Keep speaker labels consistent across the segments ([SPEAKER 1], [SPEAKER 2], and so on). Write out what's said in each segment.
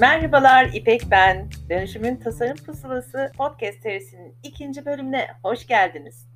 [SPEAKER 1] Merhabalar İpek ben. Dönüşümün Tasarım Pusulası podcast serisinin ikinci bölümüne hoş geldiniz.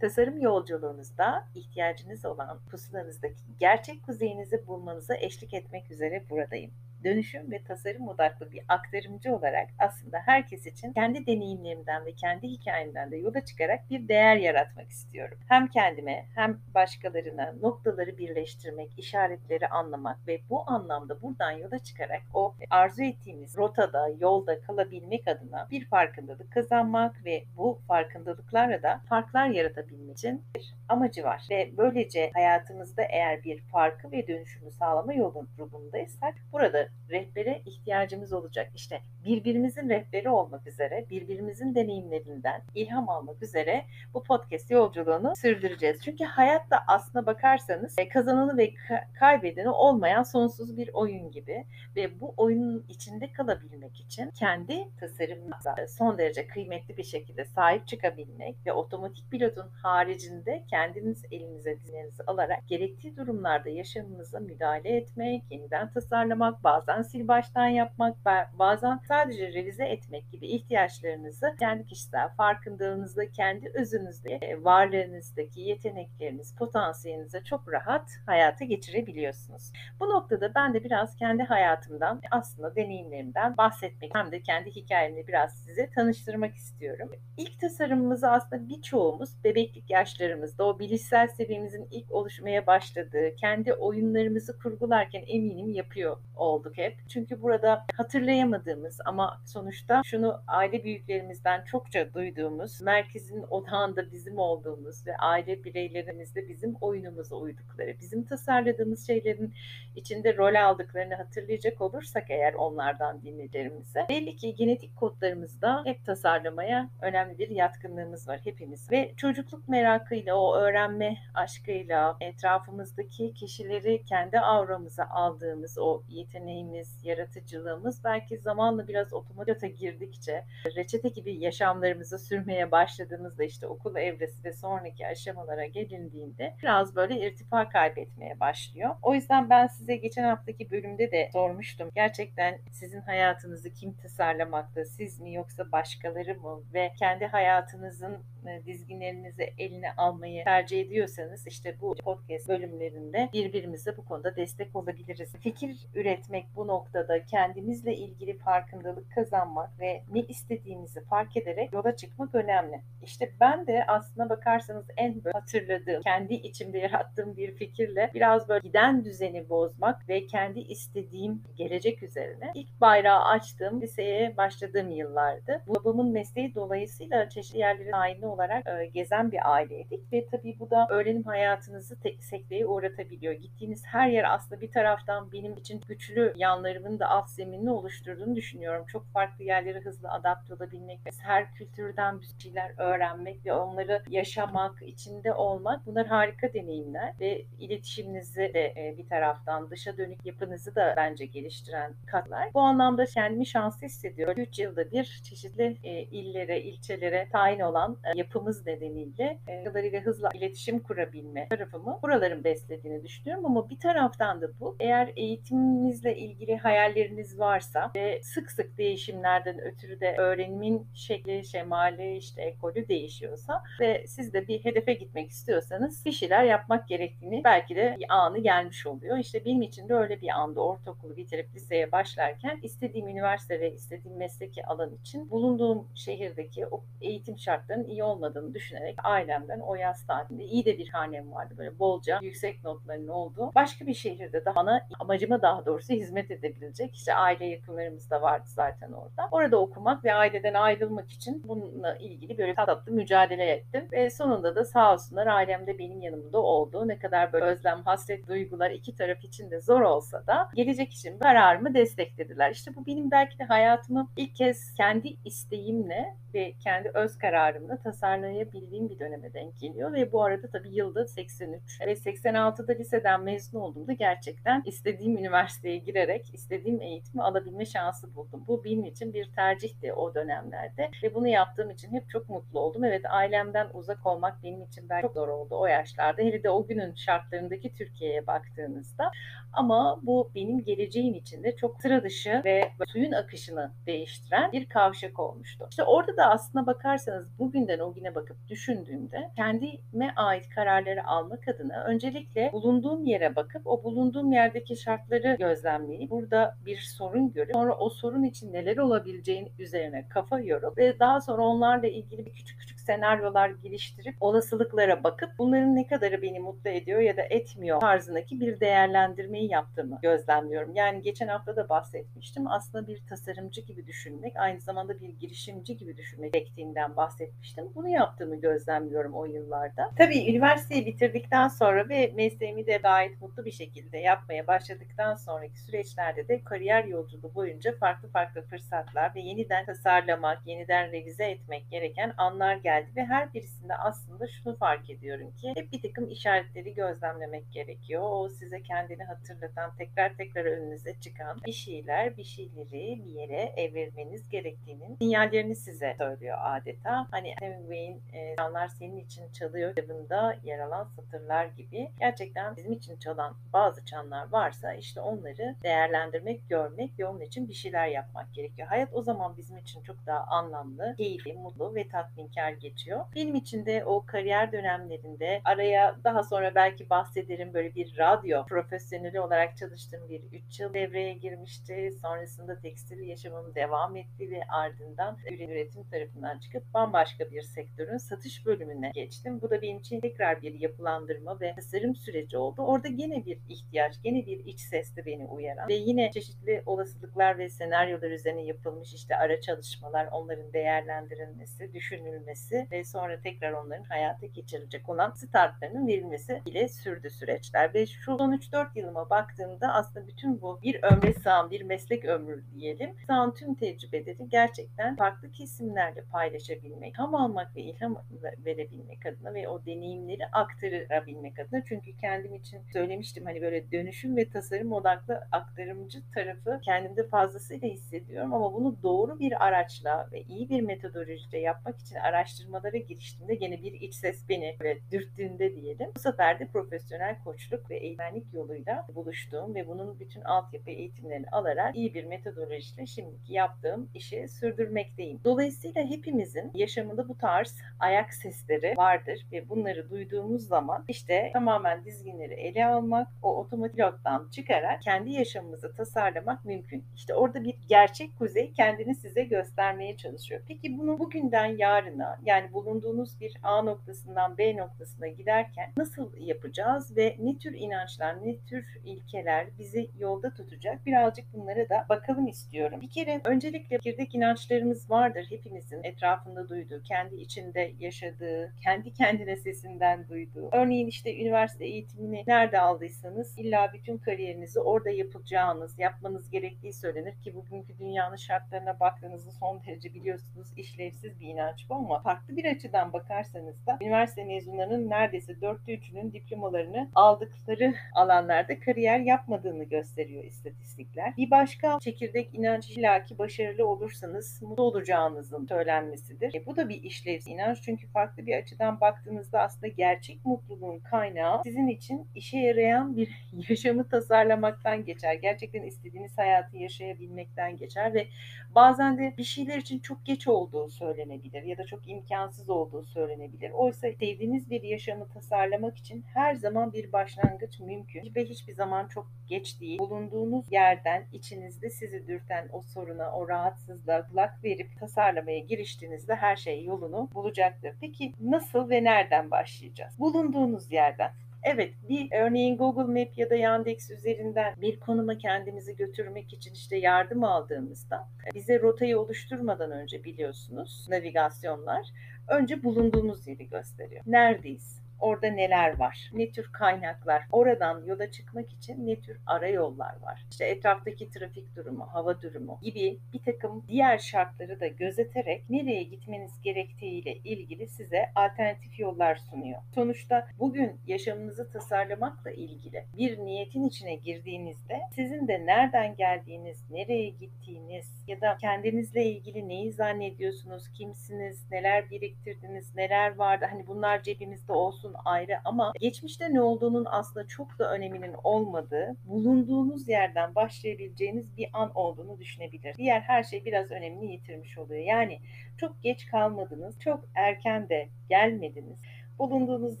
[SPEAKER 1] Tasarım yolculuğunuzda ihtiyacınız olan pusulanızdaki gerçek kuzeyinizi bulmanıza eşlik etmek üzere buradayım dönüşüm ve tasarım odaklı bir aktarımcı olarak aslında herkes için kendi deneyimlerimden ve kendi hikayemden de yola çıkarak bir değer yaratmak istiyorum. Hem kendime hem başkalarına noktaları birleştirmek, işaretleri anlamak ve bu anlamda buradan yola çıkarak o arzu ettiğimiz rotada, yolda kalabilmek adına bir farkındalık kazanmak ve bu farkındalıklarla da farklar yaratabilmek için bir amacı var. Ve böylece hayatımızda eğer bir farkı ve dönüşümü sağlama yolun durumundaysak burada rehbere ihtiyacımız olacak. İşte birbirimizin rehberi olmak üzere, birbirimizin deneyimlerinden ilham almak üzere bu podcast yolculuğunu sürdüreceğiz. Çünkü hayatta aslına bakarsanız e, kazananı ve kaybedeni olmayan sonsuz bir oyun gibi ve bu oyunun içinde kalabilmek için kendi tasarımınıza son derece kıymetli bir şekilde sahip çıkabilmek ve otomatik pilotun haricinde kendiniz elinize dizlerinizi alarak gerektiği durumlarda yaşamınıza müdahale etmek, yeniden tasarlamak, bazen sil baştan yapmak, bazen sadece revize etmek gibi ihtiyaçlarınızı kendi kişisel farkındalığınızda, kendi özünüzde, e, varlığınızdaki yetenekleriniz, potansiyelinize çok rahat hayata geçirebiliyorsunuz. Bu noktada ben de biraz kendi hayatımdan, aslında deneyimlerimden bahsetmek hem de kendi hikayemi biraz size tanıştırmak istiyorum. İlk tasarımımızı aslında birçoğumuz bebeklik yaşlarımızda o bilişsel seviyemizin ilk oluşmaya başladığı, kendi oyunlarımızı kurgularken eminim yapıyor olduk hep. Çünkü burada hatırlayamadığımız ama sonuçta şunu aile büyüklerimizden çokça duyduğumuz, merkezin odağında bizim olduğumuz ve aile bireylerimizde bizim oyunumuza uydukları, bizim tasarladığımız şeylerin içinde rol aldıklarını hatırlayacak olursak eğer onlardan dinleyicilerimize belli ki genetik kodlarımızda hep tasarlamaya önemli bir yatkınlığımız var hepimiz. Ve çocukluk merakıyla o öğrenme aşkıyla etrafımızdaki kişileri kendi avramıza aldığımız o yeteneğimiz, yaratıcılığımız belki zamanla biraz otomata girdikçe reçete gibi yaşamlarımızı sürmeye başladığımızda işte okul evresi ve sonraki aşamalara gelindiğinde biraz böyle irtifa kaybetmeye başlıyor. O yüzden ben size geçen haftaki bölümde de sormuştum. Gerçekten sizin hayatınızı kim tasarlamakta? Siz mi yoksa başkaları mı? Ve kendi hayatınızın dizginlerinizi eline almayı tercih ediyorsanız işte bu podcast bölümlerinde birbirimize bu konuda destek olabiliriz. Fikir üretmek bu noktada kendimizle ilgili farkındalık kazanmak ve ne istediğimizi fark ederek yola çıkmak önemli. İşte ben de aslına bakarsanız en hatırladığım, kendi içimde yarattığım bir fikirle biraz böyle giden düzeni bozmak ve kendi istediğim gelecek üzerine ilk bayrağı açtığım liseye başladığım yıllardı. Babamın mesleği dolayısıyla çeşitli yerlere aynı olarak e, gezen bir aileydik ve tabii bu da öğrenim hayatınızı tek, sekteye uğratabiliyor. Gittiğiniz her yer aslında bir taraftan benim için güçlü yanlarımın da alt zeminini oluşturduğunu düşünüyorum. Çok farklı yerlere hızlı adapte olabilmek, her kültürden bir şeyler öğrenmek ve onları yaşamak, içinde olmak bunlar harika deneyimler ve iletişiminizi de e, bir taraftan dışa dönük yapınızı da bence geliştiren katlar. Bu anlamda kendimi şanslı hissediyorum. 3 yılda bir çeşitli e, illere, ilçelere tayin olan e, yapımız nedeniyle e, hızlı iletişim kurabilme tarafımı buraların beslediğini düşünüyorum ama bir taraftan da bu eğer eğitiminizle ilgili hayalleriniz varsa ve sık sık değişimlerden ötürü de öğrenimin şekli, şemali, işte ekolü değişiyorsa ve siz de bir hedefe gitmek istiyorsanız bir şeyler yapmak gerektiğini belki de bir anı gelmiş oluyor. İşte benim için de öyle bir anda ortaokulu bitirip liseye başlarken istediğim üniversite ve istediğim mesleki alan için bulunduğum şehirdeki o eğitim şartlarının iyi olmadığını düşünerek ailemden o yaz tatilinde iyi de bir hanem vardı. Böyle bolca yüksek notların olduğu başka bir şehirde daha bana amacıma daha doğrusu hizmet edebilecek işte aile yakınlarımız da vardı zaten orada. Orada okumak ve aileden ayrılmak için bununla ilgili böyle tatlı mücadele ettim. Ve sonunda da sağ olsunlar ailemde benim yanımda oldu. Ne kadar böyle özlem, hasret duygular iki taraf için de zor olsa da gelecek için kararımı desteklediler. İşte bu benim belki de hayatımı ilk kez kendi isteğimle ve kendi öz kararımla tasarlayabildiğim bir döneme denk geliyor ve bu arada tabii yılda 83 ve 86'da liseden mezun olduğumda gerçekten istediğim üniversiteye girerek istediğim eğitimi alabilme şansı buldum. Bu benim için bir tercihti o dönemlerde ve bunu yaptığım için hep çok mutlu oldum. Evet ailemden uzak olmak benim için belki çok zor oldu o yaşlarda. Hele de o günün şartlarındaki Türkiye'ye baktığınızda ama bu benim geleceğim için de çok sıra dışı ve suyun akışını değiştiren bir kavşak olmuştu. İşte orada da aslına bakarsanız bugünden o güne bakıp düşündüğümde kendime ait kararları almak adına öncelikle bulunduğum yere bakıp o bulunduğum yerdeki şartları gözlemleyip burada bir sorun görüp sonra o sorun için neler olabileceğini üzerine kafa yorup ve daha sonra onlarla ilgili bir küçük küçük senaryolar geliştirip olasılıklara bakıp bunların ne kadarı beni mutlu ediyor ya da etmiyor tarzındaki bir değerlendirmeyi yaptığımı gözlemliyorum. Yani geçen hafta da bahsetmiştim. Aslında bir tasarımcı gibi düşünmek, aynı zamanda bir girişimci gibi düşünmek gerektiğinden bahsetmiştim. Bunu yaptığımı gözlemliyorum o yıllarda. Tabii üniversiteyi bitirdikten sonra ve mesleğimi de gayet mutlu bir şekilde yapmaya başladıktan sonraki süreçlerde de kariyer yolculuğu boyunca farklı farklı fırsatlar ve yeniden tasarlamak, yeniden revize etmek gereken anlar geldi ve her birisinde aslında şunu fark ediyorum ki hep bir takım işaretleri gözlemlemek gerekiyor. O size kendini hatırlatan, tekrar tekrar önünüze çıkan bir şeyler, bir şeyleri bir yere evirmeniz gerektiğinin sinyallerini size söylüyor adeta. Hani Hemingway'in e, "Canlar Senin için Çalıyor" kitabında yer alan satırlar gibi gerçekten bizim için çalan bazı çanlar varsa işte onları değerlendirmek, görmek ve onun için bir şeyler yapmak gerekiyor. Hayat o zaman bizim için çok daha anlamlı, keyifli, mutlu ve tatminkar geçiyor. Benim için de o kariyer dönemlerinde araya daha sonra belki bahsederim böyle bir radyo profesyoneli olarak çalıştığım bir 3 yıl devreye girmişti. Sonrasında tekstil yaşamım devam etti ve ardından üretim tarafından çıkıp bambaşka bir sektörün satış bölümüne geçtim. Bu da benim için tekrar bir yapılandırma ve tasarım süreci oldu. Orada gene bir ihtiyaç, gene bir iç sesli beni uyaran ve yine çeşitli olasılıklar ve senaryolar üzerine yapılmış işte ara çalışmalar, onların değerlendirilmesi, düşünülmesi ve sonra tekrar onların hayata geçirilecek olan startlarının verilmesi ile sürdü süreçler ve şu son 3-4 yılıma baktığımda aslında bütün bu bir ömre sığan bir meslek ömrü diyelim. Sığan tüm tecrübeleri gerçekten farklı kesimlerle paylaşabilmek, ham almak ve ilham verebilmek adına ve o deneyimleri aktarabilmek adına. Çünkü kendim için söylemiştim hani böyle dönüşüm ve tasarım odaklı aktarımcı tarafı kendimde fazlasıyla hissediyorum ama bunu doğru bir araçla ve iyi bir metodolojiyle yapmak için araştırmalara giriştiğimde gene bir iç ses beni böyle dürttüğünde diyelim. Bu sefer de profesyonel koçluk ve eğitmenlik yoluyla buluştuğum ve bunun bütün altyapı eğitimlerini alarak iyi bir metodolojiyle şimdiki yaptığım işi sürdürmekteyim. Dolayısıyla hepimizin yaşamında bu tarz ayak sesleri vardır ve bunları duyduğumuz zaman işte tamamen dizginleri ele almak, o otomatik pilottan çıkarak kendi yaşamımızı tasarlamak mümkün. İşte orada bir gerçek kuzey kendini size göstermeye çalışıyor. Peki bunu bugünden yarına yani bulunduğunuz bir A noktasından B noktasına giderken nasıl yapacağız ve ne tür inançlar, ne tür ilkeler bizi yolda tutacak? Birazcık bunlara da bakalım istiyorum. Bir kere öncelikle fikirdeki inançlarımız vardır. Hepimizin etrafında duyduğu, kendi içinde yaşadığı, kendi kendine sesinden duyduğu. Örneğin işte üniversite eğitimini nerede aldıysanız illa bütün kariyerinizi orada yapacağınız, yapmanız gerektiği söylenir ki bugünkü dünyanın şartlarına baktığınızda son derece biliyorsunuz işlevsiz bir inanç bu ama farklı bir açıdan bakarsanız da üniversite mezunlarının neredeyse dörtte üçünün diplomalarını aldıkları alanlarda kariyer yapmadığını gösteriyor istatistikler. Bir başka çekirdek inanç ilaki başarılı olursanız mutlu olacağınızın söylenmesidir. E, bu da bir işlevsiz inanç çünkü farklı bir açıdan baktığınızda aslında gerçek mutluluğun kaynağı sizin için işe yarayan bir yaşamı tasarlamaktan geçer. Gerçekten istediğiniz hayatı yaşayabilmekten geçer ve bazen de bir şeyler için çok geç olduğu söylenebilir ya da çok imkansız olduğu söylenebilir. Oysa sevdiğiniz bir yaşamı tasarlamak için her zaman bir başlangıç mümkün ve hiçbir zaman çok geç değil. Bulunduğunuz yerden içinizde sizi dürten o soruna, o rahatsızlığa kulak verip tasarlamaya giriştiğinizde her şey yolunu bulacaktır. Peki nasıl ve nereden başlayacağız? Bulunduğunuz yerden. Evet bir örneğin Google Map ya da Yandex üzerinden bir konuma kendimizi götürmek için işte yardım aldığımızda bize rotayı oluşturmadan önce biliyorsunuz navigasyonlar önce bulunduğumuz yeri gösteriyor. Neredeyiz? Orada neler var? Ne tür kaynaklar? Oradan yola çıkmak için ne tür ara yollar var? İşte etraftaki trafik durumu, hava durumu gibi bir takım diğer şartları da gözeterek nereye gitmeniz gerektiğiyle ilgili size alternatif yollar sunuyor. Sonuçta bugün yaşamınızı tasarlamakla ilgili bir niyetin içine girdiğinizde sizin de nereden geldiğiniz, nereye gittiğiniz ya da kendinizle ilgili neyi zannediyorsunuz, kimsiniz, neler biriktirdiniz, neler vardı hani bunlar cebimizde olsun ayrı ama geçmişte ne olduğunun aslında çok da öneminin olmadığı, bulunduğunuz yerden başlayabileceğiniz bir an olduğunu düşünebilir. Diğer her şey biraz önemini yitirmiş oluyor. Yani çok geç kalmadınız, çok erken de gelmediniz. Bulunduğunuz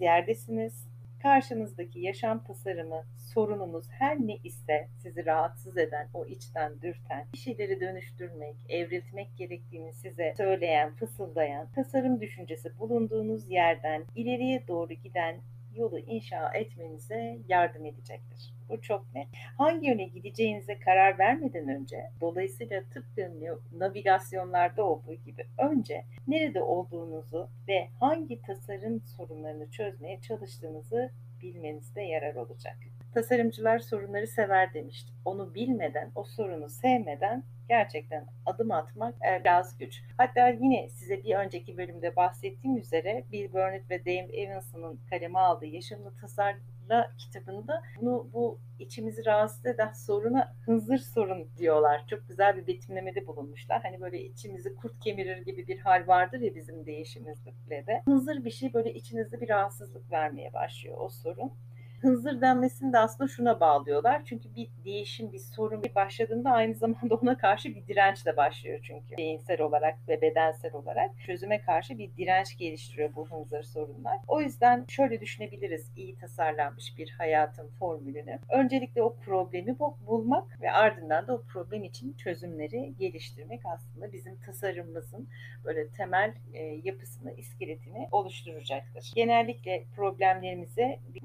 [SPEAKER 1] yerdesiniz. Karşınızdaki yaşam tasarımı, sorununuz her ne ise sizi rahatsız eden, o içten dürten, bir şeyleri dönüştürmek, evriltmek gerektiğini size söyleyen, fısıldayan tasarım düşüncesi bulunduğunuz yerden ileriye doğru giden yolu inşa etmenize yardım edecektir. Bu çok net. Hangi yöne gideceğinize karar vermeden önce, dolayısıyla tıpkı navigasyonlarda olduğu gibi önce nerede olduğunuzu ve hangi tasarım sorunlarını çözmeye çalıştığınızı bilmenizde yarar olacak. Tasarımcılar sorunları sever demiştim. Onu bilmeden, o sorunu sevmeden gerçekten adım atmak e, biraz güç. Hatta yine size bir önceki bölümde bahsettiğim üzere Bill Burnett ve Dave Evanson'ın kaleme aldığı Yaşamını Tasarla kitabında bunu bu içimizi rahatsız eden soruna hınzır sorun diyorlar. Çok güzel bir betimlemede bulunmuşlar. Hani böyle içimizi kurt kemirir gibi bir hal vardır ya bizim değişimizde de. Hınzır bir şey böyle içinizde bir rahatsızlık vermeye başlıyor o sorun hınzır denmesini de aslında şuna bağlıyorlar. Çünkü bir değişim, bir sorun bir başladığında aynı zamanda ona karşı bir direnç de başlıyor çünkü. Beyinsel olarak ve bedensel olarak çözüme karşı bir direnç geliştiriyor bu hınzır sorunlar. O yüzden şöyle düşünebiliriz iyi tasarlanmış bir hayatın formülünü. Öncelikle o problemi bulmak ve ardından da o problem için çözümleri geliştirmek aslında bizim tasarımımızın böyle temel e, yapısını, iskeletini oluşturacaktır. Genellikle problemlerimize bir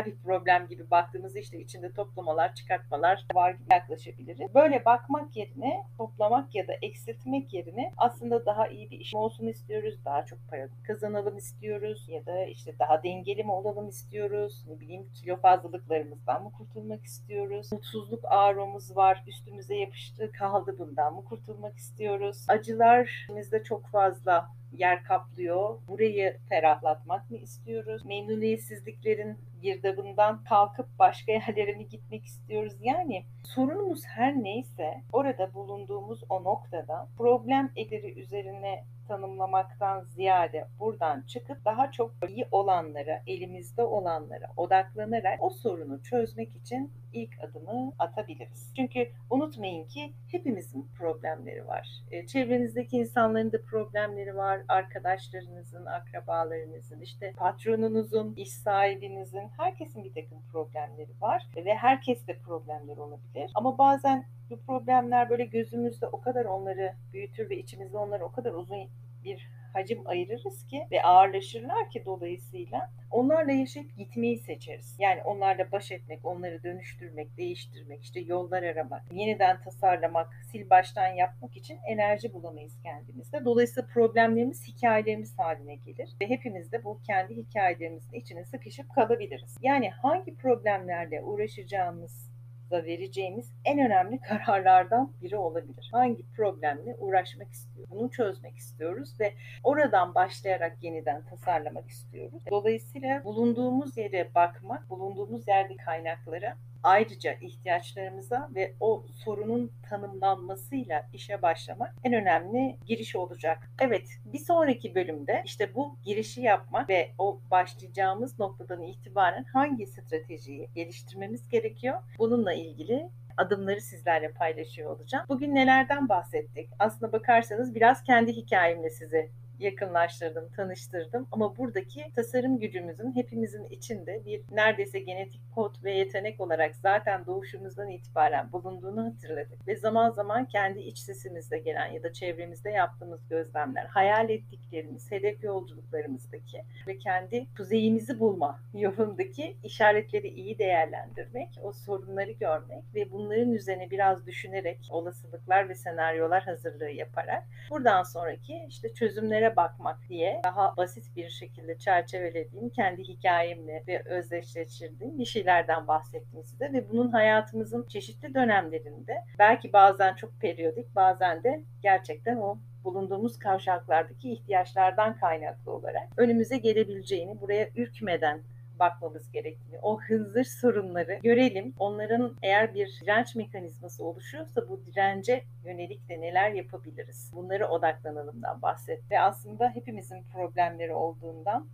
[SPEAKER 1] matematiksel bir problem gibi baktığımızda işte içinde toplamalar, çıkartmalar var gibi yaklaşabiliriz. Böyle bakmak yerine toplamak ya da eksiltmek yerine aslında daha iyi bir iş olsun istiyoruz, daha çok para kazanalım istiyoruz ya da işte daha dengeli mi olalım istiyoruz, ne bileyim kilo fazlalıklarımızdan mı kurtulmak istiyoruz, mutsuzluk ağrımız var, üstümüze yapıştı kaldı bundan mı kurtulmak istiyoruz, acılar bizde çok fazla yer kaplıyor. Burayı ferahlatmak mı istiyoruz? Memnuniyetsizliklerin girdabından kalkıp başka yerlere mi gitmek istiyoruz? Yani sorunumuz her neyse orada bulunduğumuz o noktada problem ekleri üzerine tanımlamaktan ziyade buradan çıkıp daha çok iyi olanlara, elimizde olanlara odaklanarak o sorunu çözmek için ilk adımı atabiliriz. Çünkü unutmayın ki hepimizin problemleri var. E, çevrenizdeki insanların da problemleri var. Arkadaşlarınızın, akrabalarınızın, işte patronunuzun, iş sahibinizin, herkesin bir takım problemleri var. Ve herkes de problemler olabilir. Ama bazen bu problemler böyle gözümüzde o kadar onları büyütür ve içimizde onları o kadar uzun bir hacim ayırırız ki ve ağırlaşırlar ki dolayısıyla onlarla yaşayıp gitmeyi seçeriz. Yani onlarla baş etmek, onları dönüştürmek, değiştirmek, işte yollar aramak, yeniden tasarlamak, sil baştan yapmak için enerji bulamayız kendimizde. Dolayısıyla problemlerimiz hikayelerimiz haline gelir ve hepimiz de bu kendi hikayelerimizin içine sıkışıp kalabiliriz. Yani hangi problemlerle uğraşacağımız da vereceğimiz en önemli kararlardan biri olabilir. Hangi problemle uğraşmak istiyoruz? Bunu çözmek istiyoruz ve oradan başlayarak yeniden tasarlamak istiyoruz. Dolayısıyla bulunduğumuz yere bakmak, bulunduğumuz yerde kaynaklara ayrıca ihtiyaçlarımıza ve o sorunun tanımlanmasıyla işe başlamak en önemli giriş olacak. Evet, bir sonraki bölümde işte bu girişi yapmak ve o başlayacağımız noktadan itibaren hangi stratejiyi geliştirmemiz gerekiyor? Bununla ilgili adımları sizlerle paylaşıyor olacağım. Bugün nelerden bahsettik? Aslına bakarsanız biraz kendi hikayemle size yakınlaştırdım, tanıştırdım. Ama buradaki tasarım gücümüzün hepimizin içinde bir neredeyse genetik kod ve yetenek olarak zaten doğuşumuzdan itibaren bulunduğunu hatırladık. Ve zaman zaman kendi iç sesimizde gelen ya da çevremizde yaptığımız gözlemler, hayal ettiklerimiz, hedef yolculuklarımızdaki ve kendi kuzeyimizi bulma yolundaki işaretleri iyi değerlendirmek, o sorunları görmek ve bunların üzerine biraz düşünerek olasılıklar ve senaryolar hazırlığı yaparak buradan sonraki işte çözümlere çözümlere bakmak diye daha basit bir şekilde çerçevelediğim, kendi hikayemle ve özdeşleştirdiğim bir şeylerden bahsettim size ve bunun hayatımızın çeşitli dönemlerinde belki bazen çok periyodik bazen de gerçekten o bulunduğumuz kavşaklardaki ihtiyaçlardan kaynaklı olarak önümüze gelebileceğini, buraya ürkmeden bakmamız gerektiğini, o hınzır sorunları görelim. Onların eğer bir direnç mekanizması oluşuyorsa bu dirence yönelik de neler yapabiliriz? Bunları odaklanalımdan bahset. Ve aslında hepimizin problemleri olduğundan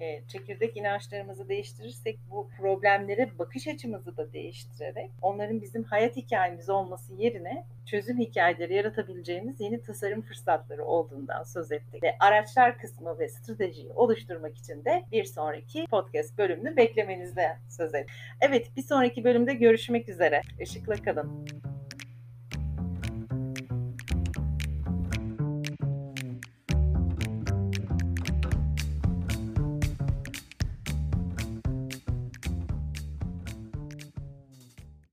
[SPEAKER 1] e, çekirdek inançlarımızı değiştirirsek bu problemlere bakış açımızı da değiştirerek onların bizim hayat hikayemiz olması yerine çözüm hikayeleri yaratabileceğimiz yeni tasarım fırsatları olduğundan söz ettik. Ve araçlar kısmı ve stratejiyi oluşturmak için de bir sonraki podcast bölümünü beklemenizde söz ettik. Evet bir sonraki bölümde görüşmek üzere. Işıkla kalın.